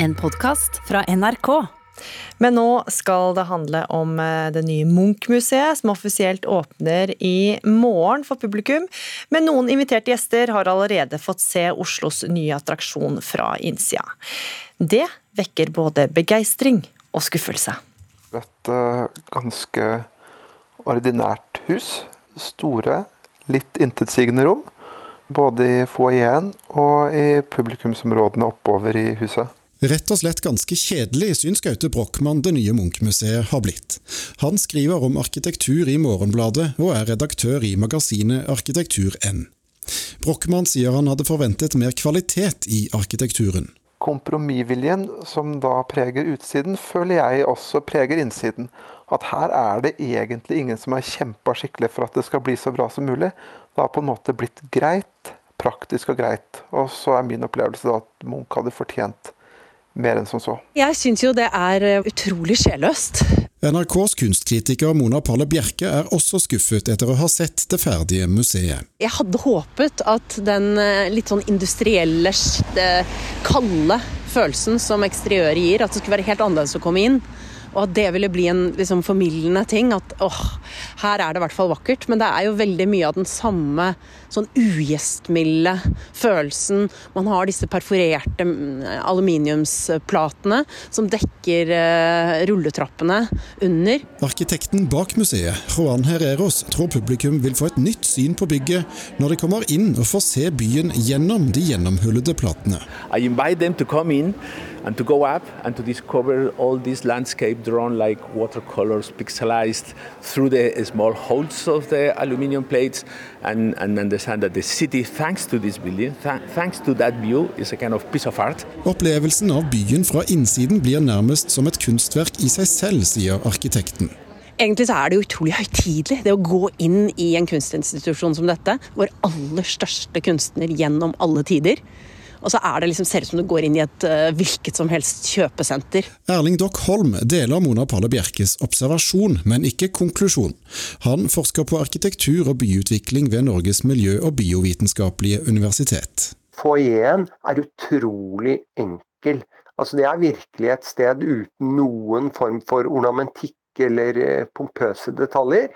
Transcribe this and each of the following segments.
En podkast fra NRK. Men nå skal det handle om eh, det nye Munch-museet, som offisielt åpner i morgen for publikum. Men noen inviterte gjester har allerede fått se Oslos nye attraksjon fra innsida. Det vekker både begeistring og skuffelse. Et uh, ganske ordinært hus. Store, litt intetsigende rom. Både i foajeen og i publikumsområdene oppover i huset. Rett og slett ganske kjedelig, syns Gaute Brochmann det nye Munch-museet har blitt. Han skriver om arkitektur i Morgenbladet, og er redaktør i magasinet Arkitektur.n. Brochmann sier han hadde forventet mer kvalitet i arkitekturen. Kompromissviljen som da preger utsiden, føler jeg også preger innsiden. At her er det egentlig ingen som har kjempa skikkelig for at det skal bli så bra som mulig. Det har på en måte blitt greit, praktisk og greit. Og så er min opplevelse at Munch hadde fortjent mer enn som så. Jeg syns jo det er eh, utrolig sjelløst. NRKs kunstkritiker Mona Palle Bjerke er også skuffet etter å ha sett det ferdige museet. Jeg hadde håpet at den eh, litt sånn industrielle, eh, kalde følelsen som eksteriøret gir, at det skulle være helt annerledes å komme inn. Og at det ville bli en liksom, formildende ting. At åh, her er det i hvert fall vakkert. Men det er jo veldig mye av den samme sånn ugjestmilde følelsen. Man har disse perforerte mm, aluminiumsplatene som dekker uh, rulletrappene under. Arkitekten bak museet, Juan Herreros, tror publikum vil få et nytt syn på bygget når de kommer inn og får se byen gjennom de gjennomhullede platene. I invite them to come in and to go up and to discover all this landscape drawn like watercolors pixelized through the small holes of the aluminum plates and, and understand that the city, thanks to this building, th thanks to that view, is a kind of piece of art. Opplevelsen av byen fra innsiden blir nærmest som et kunstverk i seg selv, sier arkitekten. Egentlig så er det utrolig høytidelig, det å gå inn i en kunstinstitusjon som dette. Vår aller største kunstner gjennom alle tider. Og så er det liksom, ser ut som du går inn i et uh, hvilket som helst kjøpesenter. Erling Dock Holm deler Mona Palle Bjerkes observasjon, men ikke konklusjon. Han forsker på arkitektur og byutvikling ved Norges miljø- og biovitenskapelige universitet. Foajeen er utrolig enkel. Altså, det er virkelig et sted uten noen form for ornamentikk eller eh, pompøse detaljer.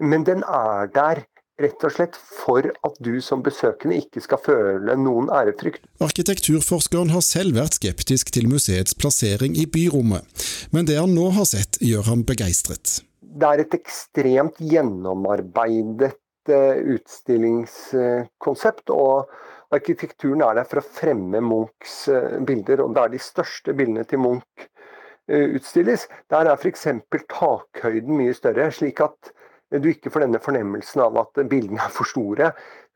Men den er der Rett og slett for at du som besøkende ikke skal føle noen ærefrykt. Arkitekturforskeren har selv vært skeptisk til museets plassering i byrommet, men det han nå har sett gjør ham begeistret. Det er et ekstremt gjennomarbeidet eh, utstillingskonsept. og Arkitekturen er der for å fremme Munchs eh, bilder, og der de største bildene til Munch eh, utstilles, der er f.eks. takhøyden mye større. slik at du ikke får denne fornemmelsen av at bildene er for store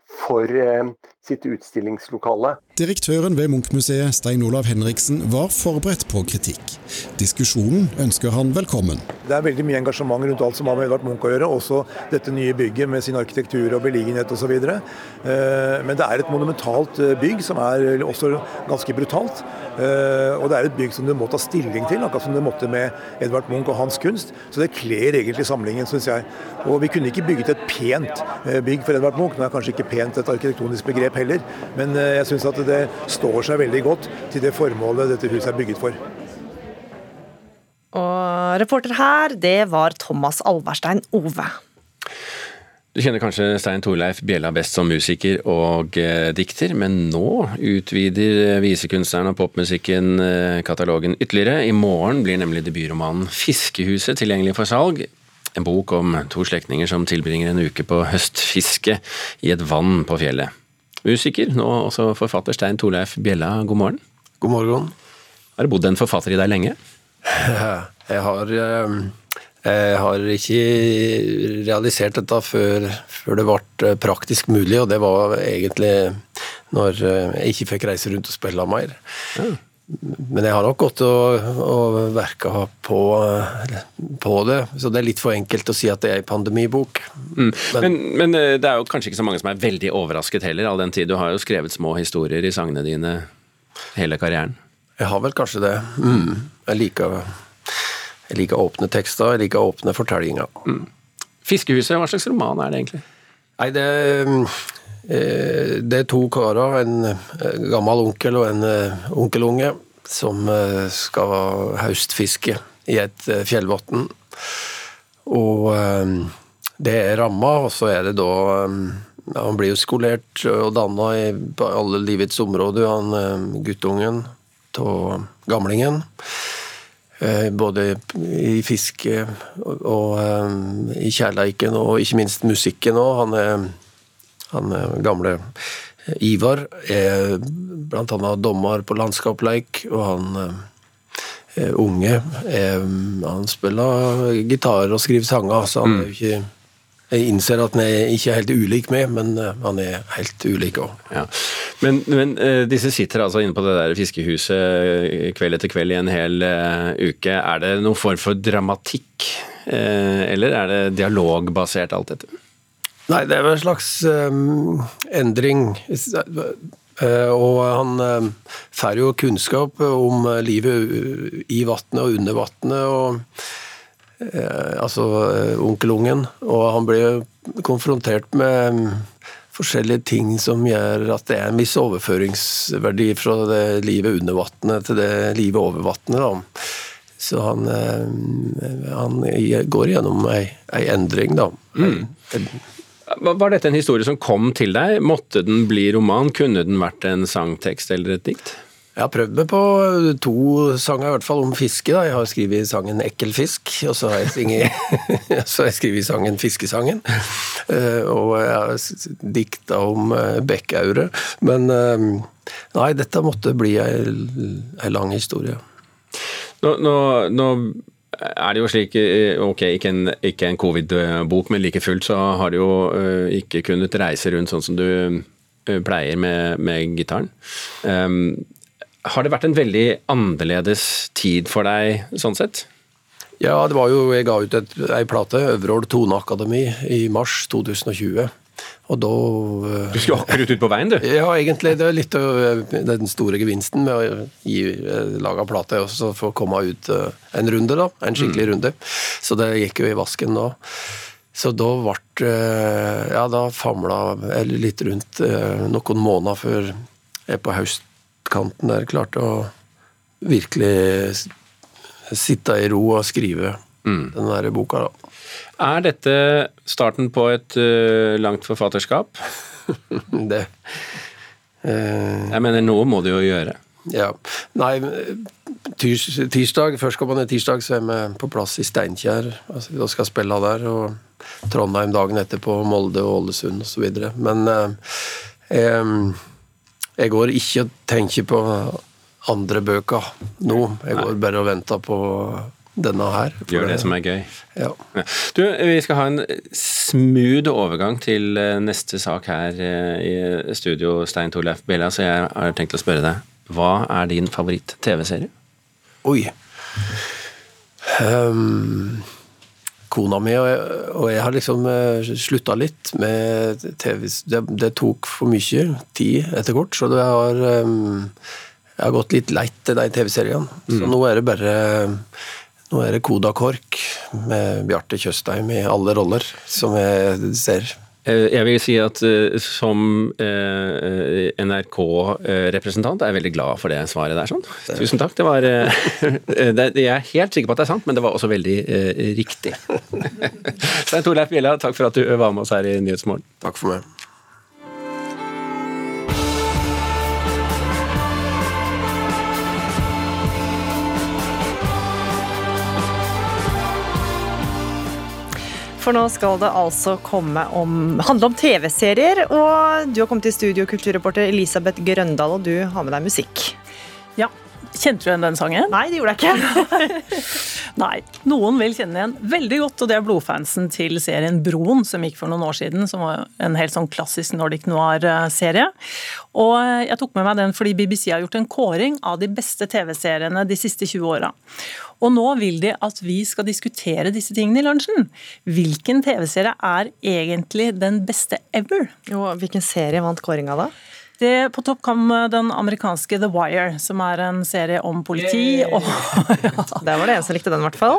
for eh, sitt utstillingslokale. Direktøren ved Munch-museet, Stein Olav Henriksen, var forberedt på kritikk. Diskusjonen ønsker han velkommen. Det er veldig mye engasjement rundt alt som har med Edvard Munch å gjøre. Også dette nye bygget med sin arkitektur og beliggenhet osv. Eh, men det er et monumentalt eh, bygg som er også ganske brutalt. Og det er et bygg som du må ta stilling til, akkurat som du måtte med Edvard Munch og hans kunst. Så det kler egentlig samlingen, syns jeg. Og vi kunne ikke bygget et pent bygg for Edvard Munch. Nå er kanskje ikke pent et arkitektonisk begrep heller, men jeg syns at det står seg veldig godt til det formålet dette huset er bygget for. Og reporter her, det var Thomas Alverstein Ove. Du kjenner kanskje Stein Torleif Bjella best som musiker og eh, dikter, men nå utvider visekunstneren og popmusikken eh, katalogen ytterligere. I morgen blir nemlig debutromanen 'Fiskehuset' tilgjengelig for salg. En bok om to slektninger som tilbringer en uke på høstfiske i et vann på fjellet. Musiker, nå også forfatter Stein Torleif Bjella, god morgen. God morgen. Har det bodd en forfatter i deg lenge? Jeg har, eh, jeg har ikke realisert dette før, før, det ble praktisk mulig, og det var egentlig når jeg ikke fikk reise rundt og spille mer. Ja. Men jeg har nok gått og, og verka på, på, det, så det er litt for enkelt å si at det er en pandemibok. Mm. Men, men, men, eh, det er jo kanskje ikke så mange som er veldig overrasket heller, all den tid du har jo skrevet små historier i sangene dine hele karrieren? Jeg har vel kanskje det. Mm. Jeg, liker, jeg, liker, åpne tekster, jeg liker åpne fortellinger. Mm. 'Fiskehuset', hva slags roman er det egentlig? Nei, det Eh, det er to karer, en eh, gammel onkel og en eh, onkelunge, som skal høstfiske i et fjellvann. Og det er ramma, og så er det da Han blir jo skolert og danna på alle livets områder, han guttungen av gamlingen. Eh, både i fiske og eh, i kjærleiken, og ikke minst musikken òg. Han, er, han er gamle Ivar er bl.a. dommer på landskapleik, og han er unge han spiller gitar og skriver sanger, så han er jo ikke jeg innser at han er ikke helt ulik meg, men eh, han er helt ulik òg. Ja. Men, men, eh, disse sitter altså inne på det der fiskehuset eh, kveld etter kveld i en hel uke. Er det noen form for dramatikk, eller er det dialogbasert alt dette? Nei, det er vel en slags um, endring. Uh, og han får jo kunnskap om livet i vannet og under vannet. og Eh, altså eh, onkelungen, og han blir konfrontert med forskjellige ting som gjør at det er en viss overføringsverdi fra det livet under vannet til det livet over vannet. Så han, eh, han, går gjennom ei, ei endring, da. Mm. Var dette en historie som kom til deg? Måtte den bli roman? Kunne den vært en sangtekst eller et dikt? Jeg har prøvd meg på to sanger i hvert fall om fiske. Da. Jeg har skrevet sangen 'Ekkel fisk', og så har jeg, skrevet sangen 'Fiskesangen'. Eh, og jeg har dikta om eh, bekkaure. Men eh, nei, dette måtte bli ei lang historie. Nå, nå, nå, er det jo slik, ok, ikke en, ikke en covid-bok, men like fullt så har du jo ikke kunnet reise rundt sånn som du pleier med, med gitaren. Um, har det vært en veldig annerledes tid for deg sånn sett? Ja, det var jo, jeg ga ut ei plate, Øvreål Toneakademi, i mars 2020. Og da eh, Du skulle akkurat ut på veien, du? Ja, egentlig. Det er litt av den store gevinsten med å gi, eh, lage plate, og få komme ut eh, en runde, da. En skikkelig mm. runde. Så det gikk jo i vasken nå. Så da ble Ja, da famla jeg litt rundt noen måneder før jeg på høstkanten der klarte å virkelig sitte i ro og skrive mm. den der boka, da. Er dette starten på et uh, langt forfatterskap? det uh, Jeg mener, noe må du jo gjøre. Ja. Nei, tirs, tirsdag, førstkommende tirsdag så er vi på plass i Steinkjer. Altså, vi skal spille der. Og Trondheim dagen etterpå, Molde og Ålesund osv. Men uh, um, jeg går ikke og tenker på andre bøker nå. Jeg går bare og venter på denne her. Gjør det, som er gøy. Ja. Du, vi skal ha en smooth overgang til eh, neste sak her eh, i studio, Stein Torleif Bella, så jeg har tenkt å spørre deg. Hva er din favoritt-TV-serie? Oi. Um, kona mi og jeg, og jeg har liksom eh, slutta litt med TV. Det, det, tok for mye tid etter hvert, så det har um, Jeg har gått litt leit til de TV-seriene. Mm. Så nå er det bare Nå er det Koda Kork med Bjarte Tjøstheim i alle roller som jeg ser. Eh, jeg vil si at eh, som eh, NRK-representant er jeg veldig glad for det svaret der. sånn. Tusen takk. Det var Jeg er helt sikker på at det er sant, men det var også veldig riktig. Stein Torleif Bjella, takk for at du var med oss her i Nyhetsmorgen. Takk for meg. For nå skal det altså komme om, handle om TV-serier. Og du har kommet til studio, kulturreporter Elisabeth Grøndal, og du har med deg musikk. Ja. Kjente du igjen den sangen? Nei, det gjorde jeg ikke. Nei. Noen vil kjenne igjen veldig godt, og det er blodfansen til serien Broen, som gikk for noen år siden. Som var en helt sånn klassisk Nordic noir-serie. Og jeg tok med meg den fordi BBC har gjort en kåring av de beste TV-seriene de siste 20 åra. Og nå vil de at vi skal diskutere disse tingene i lunsjen. Hvilken TV-serie er egentlig den beste ever? Jo, hvilken serie vant kåringa da? Det, på topp kom den amerikanske The Wire, som er en serie om politi. Og, ja. Der var det en som likte den, i hvert fall.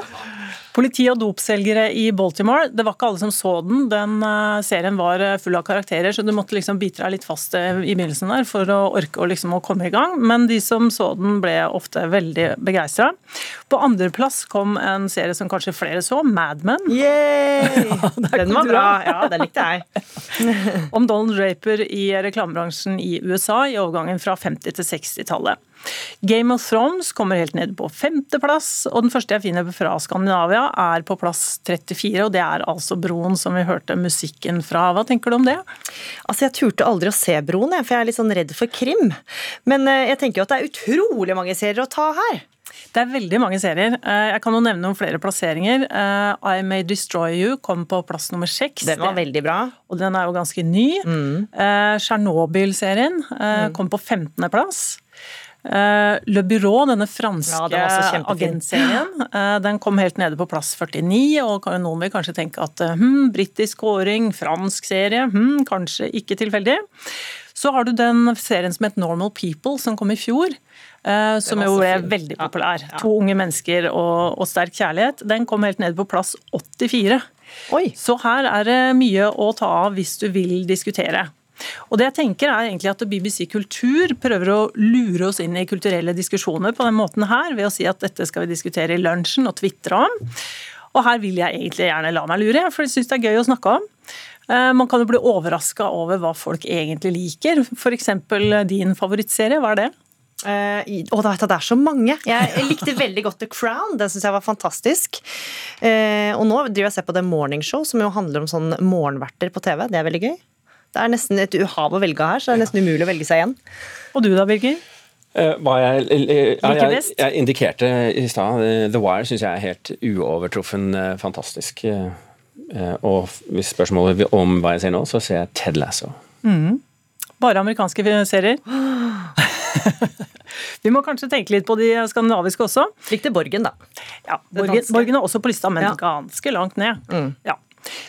Politi og dopselgere i Baltimore. Det var ikke alle som så den. Den uh, serien var uh, full av karakterer, så du måtte liksom bite deg litt fast uh, i begynnelsen der for å orke å, liksom, å komme i gang. Men de som så den, ble ofte veldig begeistra. På andreplass kom en serie som kanskje flere så, Mad Men. Ja, den var bra. Ja, den likte jeg. Om Donald Draper i reklamebransjen i USA i overgangen fra 50- til 60-tallet. Game of Thrones kommer helt ned på femteplass, og den første jeg finner fra Skandinavia er på plass 34, og det er altså Broen som vi hørte musikken fra. Hva tenker du om det? Altså, Jeg turte aldri å se Broen, for jeg er litt sånn redd for krim. Men eh, jeg tenker jo at det er utrolig mange serier å ta her. Det er veldig mange serier. Eh, jeg kan jo nevne noen flere plasseringer. Eh, I May Destroy You kom på plass nummer seks. Den var veldig bra. Og den er jo ganske ny. Mm. Tsjernobyl-serien mm. kom på 15.-plass. Uh, Le Bureau, denne franske ja, agentserien, uh, den kom helt nede på plass 49. og Noen vil kanskje tenke at hm, britisk kåring, fransk serie, hm, kanskje ikke tilfeldig. Så har du den serien som het Normal People, som kom i fjor. som jo ble veldig populær. Ja, ja. To unge mennesker og, og, sterk kjærlighet. Den kom helt nede på plass 84. Oi. Så her er det mye å ta av hvis du vil diskutere. Og det jeg tenker er egentlig at BBC Kultur prøver å lure oss inn i kulturelle diskusjoner på den måten her, ved å si at dette skal vi diskutere i lunsjen og tvitre om. Og her vil jeg egentlig gjerne la meg lure, for jeg syns det er gøy å snakke om. Eh, man kan jo bli overraska over hva folk egentlig liker. F.eks. din favorittserie, hva er det? Uh, og det er så mange. Jeg likte veldig godt The Crown. Den syns jeg var fantastisk. Uh, og nå driver jeg og ser på The Morning Show, som jo handler om sånn morgenverter på TV. Det er veldig gøy. Det er nesten et uhav å velge her, så det er nesten umulig å velge seg igjen. Og du da, Birger? Uh, hva jeg, jeg, jeg, jeg, indikerte i stad, The Wire syns jeg er helt uovertruffen fantastisk. og hvis spørsmålet om hva jeg ser nå, så ser jeg Ted Lasso. Mm. Bare amerikanske serier? Vi må kanskje tenke litt på de skandinaviske også. Likte Borgen, da. Ja, Borgen, Borgen, er også på lista, men ja. ganske langt ned. Mm. Ja.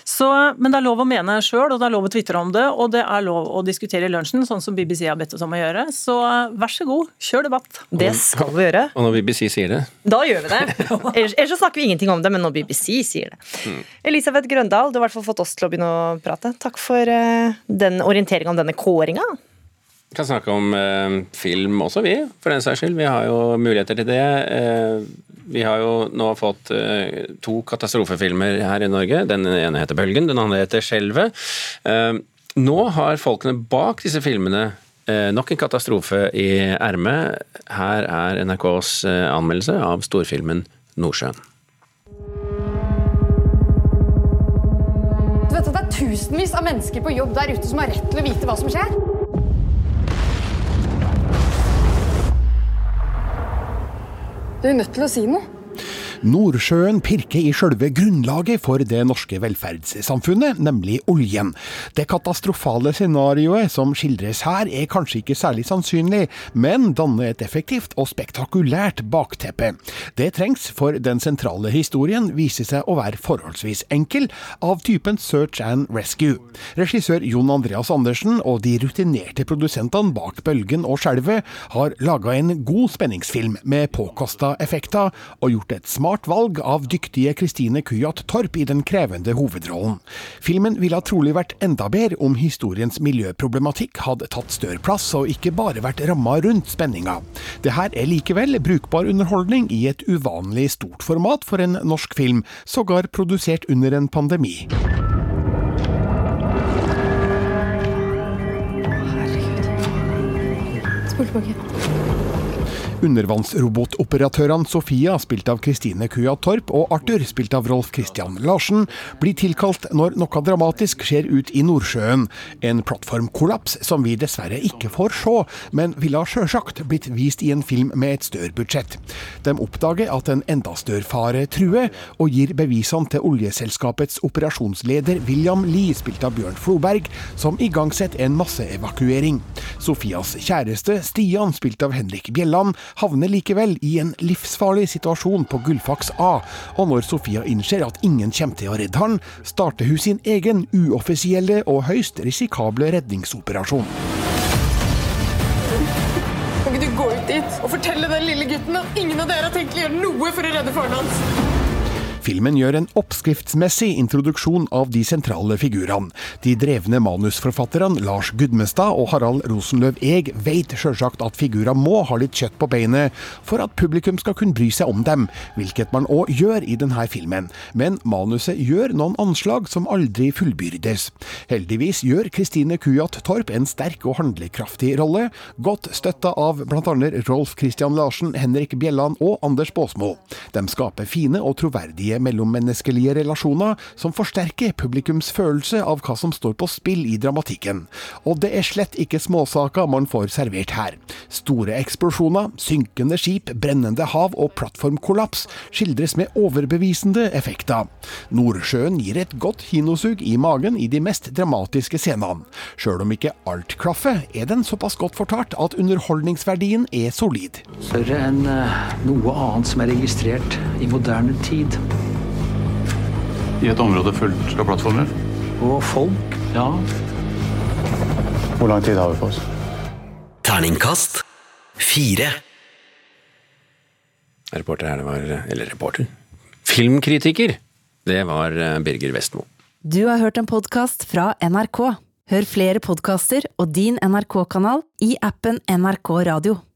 Så, men det er lov å mene sjøl, og det er lov å tvitre om det, og det er lov å diskutere i lunsjen, sånn som BBC har bedt oss om å gjøre. Så vær så god, kjør debatt. Det skal vi gjøre. Og når BBC sier det? Da gjør vi det. Ellers så snakker vi ingenting om det, men når BBC sier det. Mm. Elisabeth Grøndal, du har i hvert fall fått oss til å begynne å prate. Takk for uh, den orienteringa om denne kåringa. Vi kan snakke om eh, film også, vi, for den saks skyld. Vi har jo muligheter til det. Eh, vi har jo nå fått eh, to katastrofefilmer her i Norge. Den ene heter 'Bølgen', den andre heter 'Skjelvet'. Eh, nå har folkene bak disse filmene eh, nok en katastrofe i ermet. Her er NRKs anmeldelse av storfilmen 'Nordsjøen'. Du vet at Det er tusenvis av mennesker på jobb der ute som har rett til å vite hva som skjer. Du er nødt til å si noe. Nordsjøen pirker i sjølve grunnlaget for det norske velferdssamfunnet, nemlig oljen. Det katastrofale scenarioet som skildres her er kanskje ikke særlig sannsynlig, men danner et effektivt og spektakulært bakteppe. Det trengs, for den sentrale historien viser seg å være forholdsvis enkel, av typen search and rescue. Regissør Jon Andreas Andersen og de rutinerte produsentene bak Bølgen og Skjelvet har laga en god spenningsfilm med påkosta effekter, og gjort et smart smart valg av dyktige Kristine Kujat Torp i den krevende hovedrollen. Filmen ville trolig vært enda bedre om historiens miljøproblematikk hadde tatt større plass og ikke bare vært ramma rundt spenninga. Det her er likevel brukbar underholdning i et uvanlig stort format for en norsk film, sågar produsert under en pandemi. Herregud. Spol tilbake. Undervannsrobotoperatørene Sofia, spilt av Kristine Kua Torp, og Arthur, spilt av Rolf Christian Larsen, blir tilkalt når noe dramatisk skjer ut i Nordsjøen. En plattformkollaps som vi dessverre ikke får se, men ville sjølsagt blitt vist i en film med et større budsjett. De oppdager at en enda større fare truer, og gir bevisene til oljeselskapets operasjonsleder William Lie, spilt av Bjørn Floberg, som igangsetter en masseevakuering. Sofias kjæreste, Stian, spilt av Henrik Bjelland, havner likevel i en livsfarlig situasjon på Gullfaks A, og når Sofia innser at ingen kommer til å redde han, starter hun sin egen uoffisielle og høyst risikable redningsoperasjon. Kan ikke du gå ut dit og fortelle den lille gutten at ingen av dere har tenkt å gjøre noe for å redde faren hans? Filmen gjør en oppskriftsmessig introduksjon av de sentrale figurene. De drevne manusforfatterne Lars Gudmestad og Harald Rosenløv Eeg vet sjølsagt at figurene må ha litt kjøtt på beinet for at publikum skal kunne bry seg om dem, hvilket man òg gjør i denne filmen. Men manuset gjør noen anslag som aldri fullbyrdes. Heldigvis gjør Kristine Kujat Torp en sterk og handlekraftig rolle, godt støtta av bl.a. Rolf Christian Larsen, Henrik Bjelland og Anders Baasmo. De skaper fine og troverdige mellommenneskelige relasjoner som forsterker publikums følelse av hva som står på spill i dramatikken. Og det er slett ikke småsaker man får servert her. Store eksplosjoner, synkende skip, brennende hav og plattformkollaps skildres med overbevisende effekter. Nordsjøen gir et godt kinosug i magen i de mest dramatiske scenene. Sjøl om ikke alt klaffer, er den såpass godt fortalt at underholdningsverdien er solid. Større enn eh, noe annet som er registrert i moderne tid. I et område fullt av plattformer? Og folk, ja. Hvor lang tid har vi på oss? Terningkast fire. Reporter her, det var Eller reporter. Filmkritiker, det var eh, Birger Vestmo. Du har hørt en podkast fra NRK. Hør flere podkaster og din NRK-kanal i appen NRK Radio.